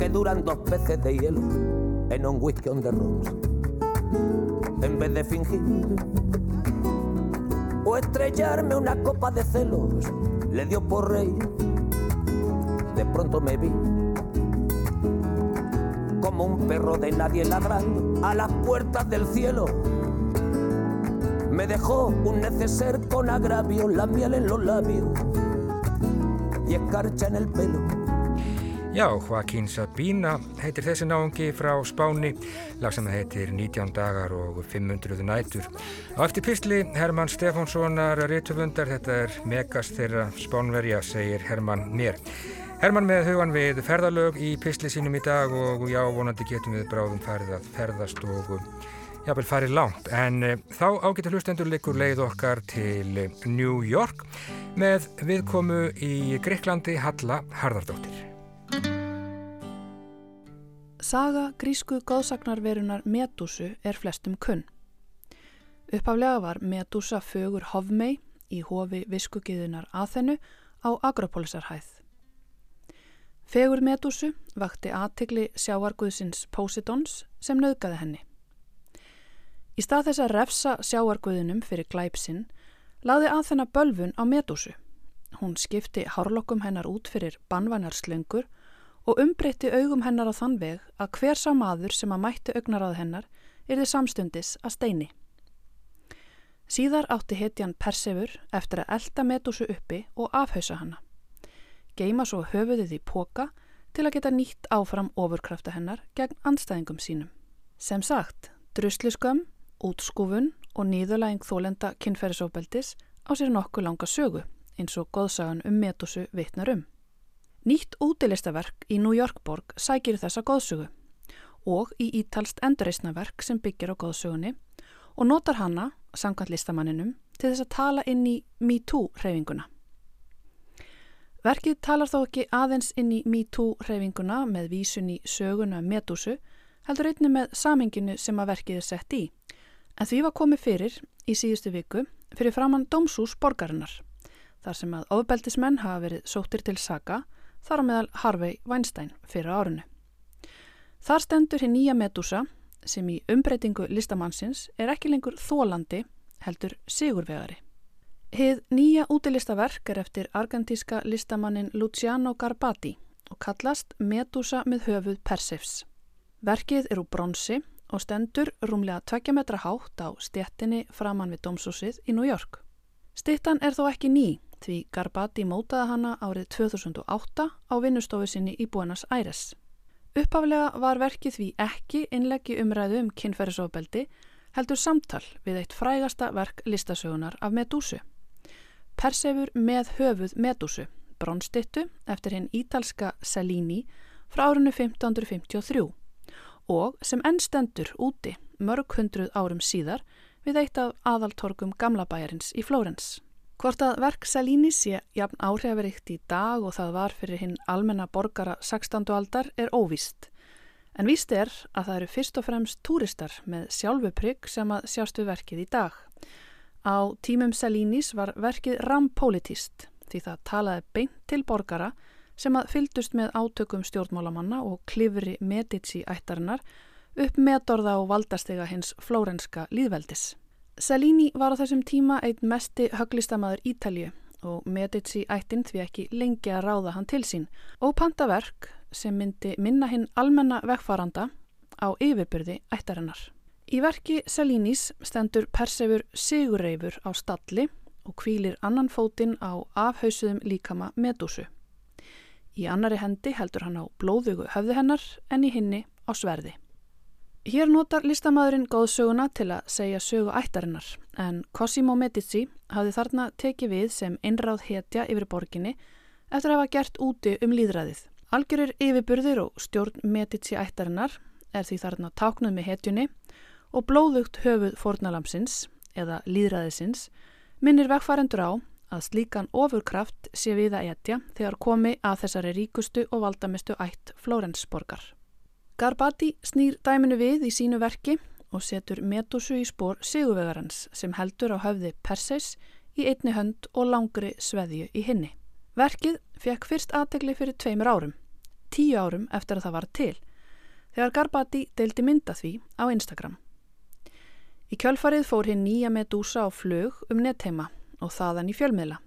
Que duran dos peces de hielo en un whisky on the rocks. En vez de fingir o estrellarme una copa de celos. Le dio por rey. De pronto me vi como un perro de nadie ladrando a las puertas del cielo. Me dejó un neceser con agravio, la miel en los labios y escarcha en el pelo. Já, Joaquín Sabina heitir þessi náungi frá Spáni, lag sem heitir 19 dagar og 500 nætur. Á eftir písli Herman Stefánssonar rítvöndar, þetta er megast þeirra Spánverja, segir Herman mér. Herman með hugan við ferðalög í písli sínum í dag og já, vonandi getum við bráðum farið að ferðast og jábel farið langt. En e, þá ágættu hlustendur leikur leið okkar til New York með viðkomu í Greiklandi Halla Harðardóttir. Saga grísku góðsagnarverunar Medúsu er flestum kunn. Uppaflega var Medúsa fögur hofmei í hofi viskugiðunar aðhennu á Agropolisarhæð. Fegur Medúsu vakti aðtigli sjáarguðsins Posidons sem nöðgaði henni. Í stað þess að refsa sjáarguðinum fyrir glæpsinn laði aðhennar bölfun á Medúsu. Hún skipti hárlokkum hennar út fyrir banvanar slöngur og umbreytti augum hennar á þann veg að hver sá maður sem að mætti augnarað hennar yrði samstundis að steini. Síðar átti hetjan Persefur eftir að elda Medusu uppi og afhausa hana. Geima svo höfuðið í póka til að geta nýtt áfram ofurkrafta hennar gegn anstæðingum sínum. Sem sagt, drusliskömm, útskúfun og nýðulæging þólenda kynferðisofbeldis á sér nokkuð langa sögu eins og goðsagan um Medusu vitnar um. Nýtt útilistaverk í New York borg sækir þessa góðsugu og í ítalst endurreysnaverk sem byggir á góðsugunni og notar hana, samkvæmt listamanninum, til þess að tala inn í MeToo hreyfinguna. Verkið talar þó ekki aðeins inn í MeToo hreyfinguna með vísun í söguna Medúsu, heldur einni með samhenginu sem að verkið er sett í, en því var komið fyrir í síðustu viku fyrir framann Dómsús borgarinnar, þar sem að ofbeldismenn hafa verið sóttir til saga þar á meðal Harvey Weinstein fyrir árinu. Þar stendur hér nýja Medusa sem í umbreytingu listamannsins er ekki lengur þólandi heldur sigurvegari. Hið nýja útilistaverk er eftir argentíska listamannin Luciano Garbati og kallast Medusa með höfuð Persefs. Verkið er úr bronsi og stendur rúmlega 2 metra hátt á stjettinni framann við Dómsúsið í York. Stittan er þó ekki ný því Garbati mótaði hana árið 2008 á vinnustofu sinni í Buenos Aires. Uppaflega var verkið því ekki innleggi umræðu um kynferðisofbeldi heldur samtal við eitt frægasta verk listasögunar af Medúsu. Persefur með höfuð Medúsu, bronstittu eftir hinn ítalska Cellini frá árinu 1553 og sem ennstendur úti mörg hundruð árum síðar við eitt af aðaltorgum gamlabæjarins í Flórens. Hvort að verk Salíni sé jafn áhrifaríkt í dag og það var fyrir hinn almenna borgara 16. aldar er óvíst. En víst er að það eru fyrst og fremst túristar með sjálfuprygg sem að sjást við verkið í dag. Á tímum Salínis var verkið rampolítist því það talaði beint til borgara sem að fyldust með átökum stjórnmálamanna og klifri Medici ættarinnar upp meðdorða og valdastega hins flórenska líðveldis. Salini var á þessum tíma einn mesti höglistamaður Ítalju og Medici ættin því ekki lengi að ráða hann til sín og pantaverk sem myndi minna hinn almenna vegfaranda á yfirbyrði ættarinnar. Í verki Salinis stendur Persefur Sigurreifur á stalli og kvílir annan fótinn á afhauðsuðum líkama Medúsu. Í annari hendi heldur hann á blóðugu höfðu hennar en í hinni á sverði. Hér notar listamæðurinn góðsöguna til að segja sögu ættarinnar en Cosimo Medici hafði þarna tekið við sem einráð hetja yfir borginni eftir að hafa gert úti um líðræðið. Algjörir yfirburðir og stjórn Medici ættarinnar er því þarna táknuð með hetjunni og blóðugt höfuð fornalamsins eða líðræðisins minnir vegfærendur á að slíkan ofurkraft sé við að etja þegar komi að þessari ríkustu og valdamistu ætt Flórensborgar. Garbati snýr dæminu við í sínu verki og setur Medusu í spór sigurvegarans sem heldur á höfði Perseus í einni hönd og langri sveðju í hinni. Verkið fekk fyrst aðtegli fyrir tveimur árum, tíu árum eftir að það var til, þegar Garbati deildi mynda því á Instagram. Í kjölfarið fór hinn nýja Medusa á flög um nettheima og þaðan í fjölmiðla.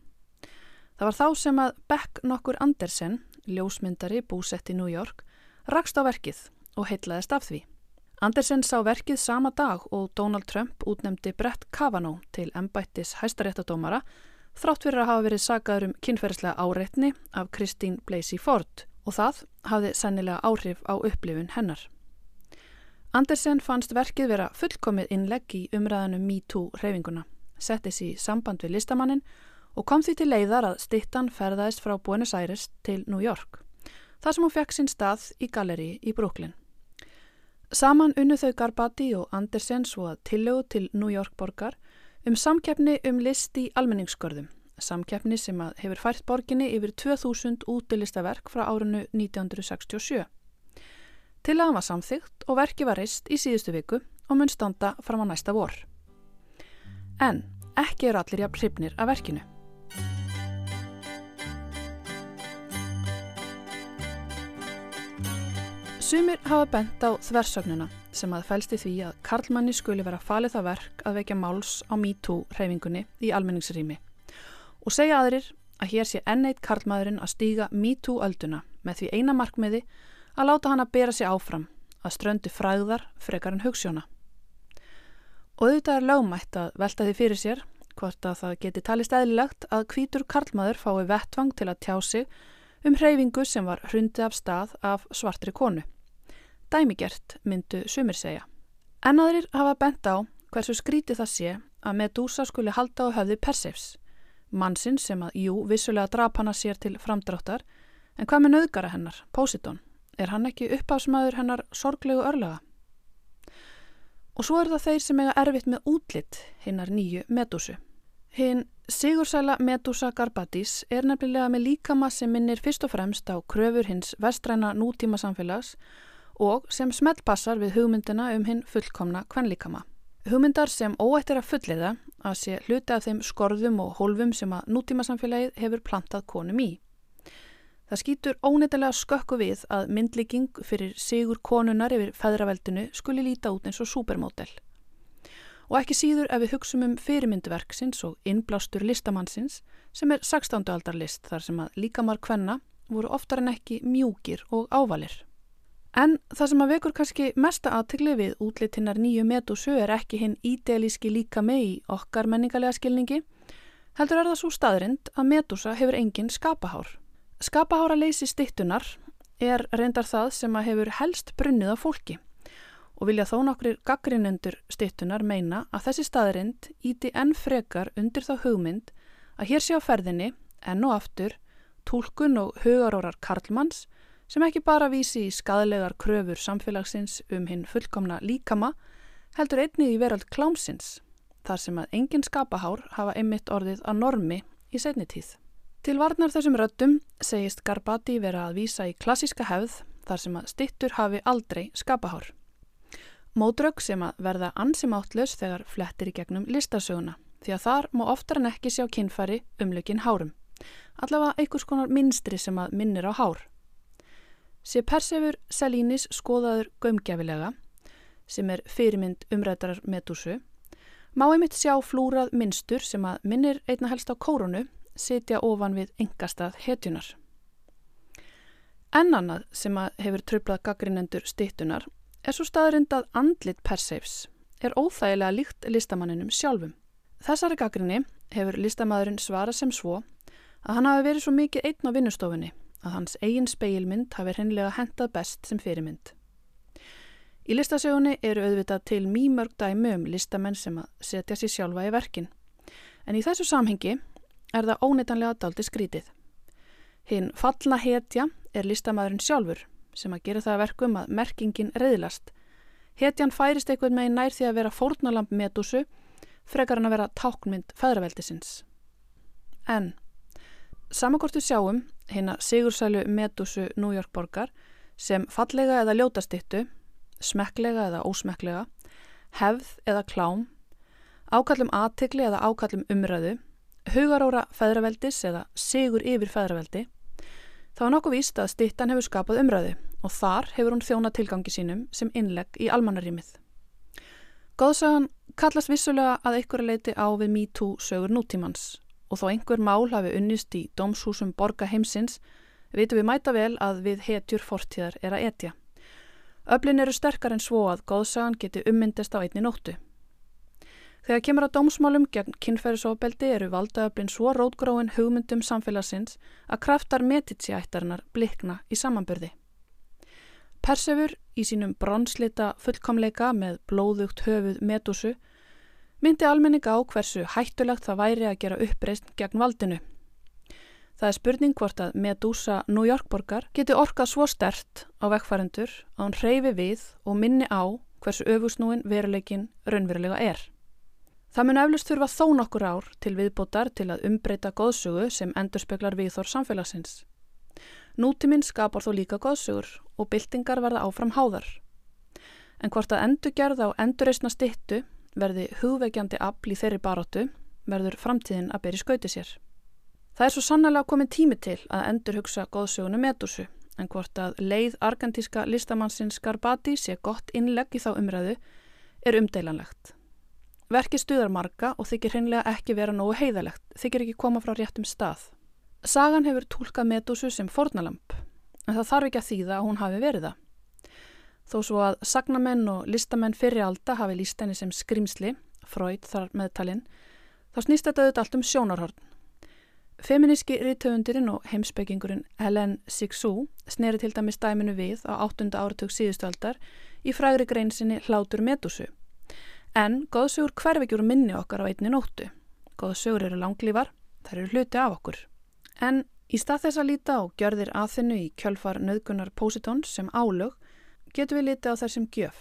Það var þá sem að Beck nokkur Andersen, ljósmyndari búsett í New York, rakst á verkið og heitlaðist af því. Andersen sá verkið sama dag og Donald Trump útnemdi Brett Kavanaugh til embættis hæstaréttadómara þrátt fyrir að hafa verið sagaður um kynferðislega áreitni af Christine Blasey Ford og það hafði sennilega áhrif á upplifun hennar. Andersen fannst verkið vera fullkomið innlegg í umræðanum MeToo reyfinguna, settist í samband við listamannin og kom því til leiðar að stittan ferðaðist frá Buenos Aires til New York, þar sem hún fekk sinn stað í galleri í Brooklyn. Saman unnu þau Garbati og Andersen svo að tillögu til New York borgar um samkeppni um list í almenningsskörðum, samkeppni sem hefur fært borginni yfir 2000 útilistaverk frá árinu 1967. Tillagan var samþygt og verki var reist í síðustu viku og mun standa fram á næsta vor. En ekki eru allir jafn hrifnir af verkinu. Sumir hafa bent á þversögnuna sem að fælst í því að Karlmanni skuli vera falið það verk að vekja máls á MeToo reyfingunni í almenningsrými og segja aðrir að hér sé enneitt Karlmaðurinn að stíga MeToo ölduna með því eina markmiði að láta hann að bera sig áfram að ströndu fræðar frekar en hugssjóna. Og auðvitað er lögmætt að velta því fyrir sér hvort að það geti talist eðlilegt að hvítur Karlmaður fái vettvang til að tjá sig um hreyfingu sem var hrundið af stað af svartri konu dæmigert myndu sumir segja. En aðrir hafa bent á hversu skrítið það sé að Medusa skuli halda á höfði Persefs, mannsinn sem að, jú, vissulega drap hana sér til framdráttar, en hvað með nöðgara hennar, Pósitón? Er hann ekki uppásmaður hennar sorglegu örlaga? Og svo er það þeir sem eiga erfitt með útlitt hinnar nýju Medusu. Hinn Sigursæla Medusa Garbatis er nefnilega með líkama sem minnir fyrst og fremst á kröfur hins vestræna nútíma samfélags og sem smeltpassar við hugmyndina um hinn fullkomna kvenlíkama. Hugmyndar sem óættir að fulliða að sé hluti af þeim skorðum og hólfum sem að nútímasamfélagið hefur plantað konum í. Það skýtur óneittalega skökku við að myndlíking fyrir sigur konunar yfir feðraveldinu skuli líta út eins og supermódel. Og ekki síður ef við hugsum um fyrirmynduverksins og innblástur listamannsins sem er 16. aldar list þar sem að líkamar kvenna voru oftar en ekki mjúkir og ávalir. En það sem að vekur kannski mesta aðtegli við útlitinnar nýju metusu er ekki hinn ídelíski líka með í okkar menningalega skilningi, heldur er það svo staðrind að metusa hefur engin skapahár. Skapahára leysi stittunar er reyndar það sem að hefur helst brunnið á fólki og vilja þó nokkrir gaggrinundur stittunar meina að þessi staðrind íti enn frekar undir þá hugmynd að hér sé á ferðinni enn og aftur tólkun og hugarórar Karlmanns sem ekki bara vísi í skadlegar kröfur samfélagsins um hinn fullkomna líkama, heldur einnið í verald klámsins, þar sem að engin skapahár hafa einmitt orðið að normi í setni tíð. Til varnar þessum röttum segist Garbati vera að vísa í klassíska hefð þar sem að stittur hafi aldrei skapahár. Módraug sem að verða ansimáttlös þegar flettir í gegnum listasöguna því að þar má oftar en ekki sjá kinnfæri umlökin hárum. Allavega einhvers konar minstri sem að minnir á hár. Sér Persefur Selínis skoðaður gömgefilega, sem er fyrirmynd umræðarar Medúsu, má einmitt sjá flúrað minnstur sem að minnir einna helst á kórunu sitja ofan við engastað hetjunar. En annað sem að hefur tröflað gaggrinendur stittunar er svo staðrind að andlit Persefs er óþægilega líkt listamanninum sjálfum. Þessari gaggrinni hefur listamæðurinn svarað sem svo að hann hafi verið svo mikið einn á vinnustofunni að hans eigin speilmynd hafi hreinlega hendað best sem fyrirmynd. Í listasögunni eru auðvitað til mýmörg dæmi um listamenn sem að setja sér sjálfa í verkin. En í þessu samhengi er það óneitanlega daldi skrítið. Hinn fallna hetja er listamæðurinn sjálfur sem að gera það verkum að merkingin reyðlast. Hetjan færist eitthvað með nær því að vera fórnalamp medusu frekar hann að vera tákmynd feðraveldisins. En Samankortu sjáum hérna sigursælu medusu New York borgar sem fallega eða ljótastittu, smekklega eða ósmekklega, hefð eða klám, ákallum aðtikli eða ákallum umræðu, hugaróra feðraveldis eða sigur yfir feðraveldi, þá er nokkuð víst að stittan hefur skapað umræðu og þar hefur hún þjóna tilgangi sínum sem innlegg í almannarímið. Góðsagan kallast vissulega að einhverja leiti á við MeToo sögur nútímans og þó einhver mál hafi unnist í dómshúsum borga heimsins, vitum við mæta vel að við hetjur fortíðar er að etja. Öflin eru sterkar en svo að góðsagan geti ummyndist á einni nóttu. Þegar kemur að dómsmálum gegn kynferðisofbeldi eru valdaöflin svo rótgróin hugmyndum samfélagsins að kraftar metitsjættarinnar blikna í samanbyrði. Persefur í sínum bronslita fullkomleika með blóðugt höfuð medusu myndi almenning á hversu hættulegt það væri að gera uppreist gegn valdinu. Það er spurning hvort að Medusa New York borgar geti orkað svo stert á vekkfærendur að hún reyfi við og minni á hversu öfusnúin veruleikin raunverulega er. Það mun eflust þurfa þó nokkur ár til viðbótar til að umbreyta góðsugu sem endurspeglar viðþór samfélagsins. Nútiminn skapar þó líka góðsugur og byltingar verða áfram háðar. En hvort að endurgerða og endurreysna stittu verði hugveikjandi afl í þeirri baróttu, verður framtíðin að beri skauti sér. Það er svo sannlega komin tími til að endur hugsa góðsögunu Medusu, en hvort að leið argentíska listamannsins Garbati sé gott innlegg í þá umræðu er umdeilanlegt. Verki stuðar marga og þykir hreinlega ekki vera nógu heiðalegt, þykir ekki koma frá réttum stað. Sagan hefur tólkað Medusu sem fornalamp, en það þarf ekki að þýða að hún hafi verið það. Þó svo að sagnamenn og listamenn fyrir alda hafi líst henni sem skrimsli, Freud þar meðtalinn, þá snýst þetta auðvitað allt um sjónarhorn. Feminíski rítöfundurinn og heimsbyggingurinn Helen Sixou sneri til dæmis dæminu við á 8. áratug síðustaldar í frægri greinsinni Hlátur Medusu. En góðsugur hverfegjur minni okkar á einni nóttu. Góðsugur eru langlífar, þær eru hluti af okkur. En í stað þess að líta á gjörðir aðfinnu í kjölfar nöðgunar Positons sem álög getum við litið á þessum gjöf.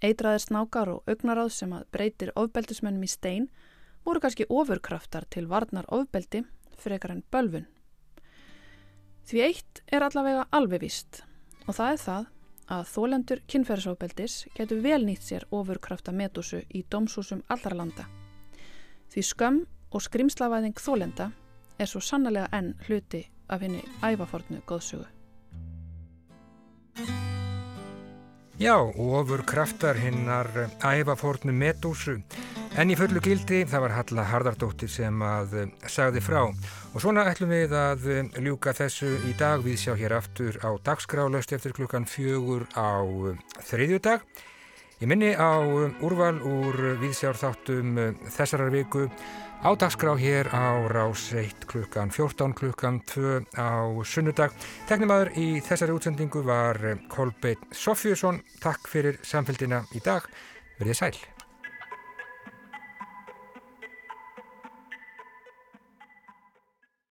Eitraðir snákar og augnaráð sem að breytir ofbeldismennum í stein voru kannski ofurkraftar til varnar ofbeldi frekar en bölfun. Því eitt er allavega alveg víst og það er það að þólendur kynferðsofbeldis getur vel nýtt sér ofurkrafta medusu í domsúsum allra landa. Því skömm og skrimslavæðing þólenda er svo sannlega enn hluti af henni ævafornu góðsugu. Já, ofur kraftar hinnar æfafórnu Medúsu. En í fullu gildi það var Halla Hardardóttir sem að eh, sagði frá. Og svona ætlum við að eh, ljúka þessu í dag. Við sjá hér aftur á dagskrálaust eftir klukkan fjögur á eh, þriðjudag. Ég minni á úrval úr viðsjárþáttum þessarar viku á dagskrá hér á rás 1 klukkan 14 klukkan 2 á sunnudag. Teknimaður í þessari útsendingu var Kolbeitt Sofjusson. Takk fyrir samfélgina í dag. Verðið sæl.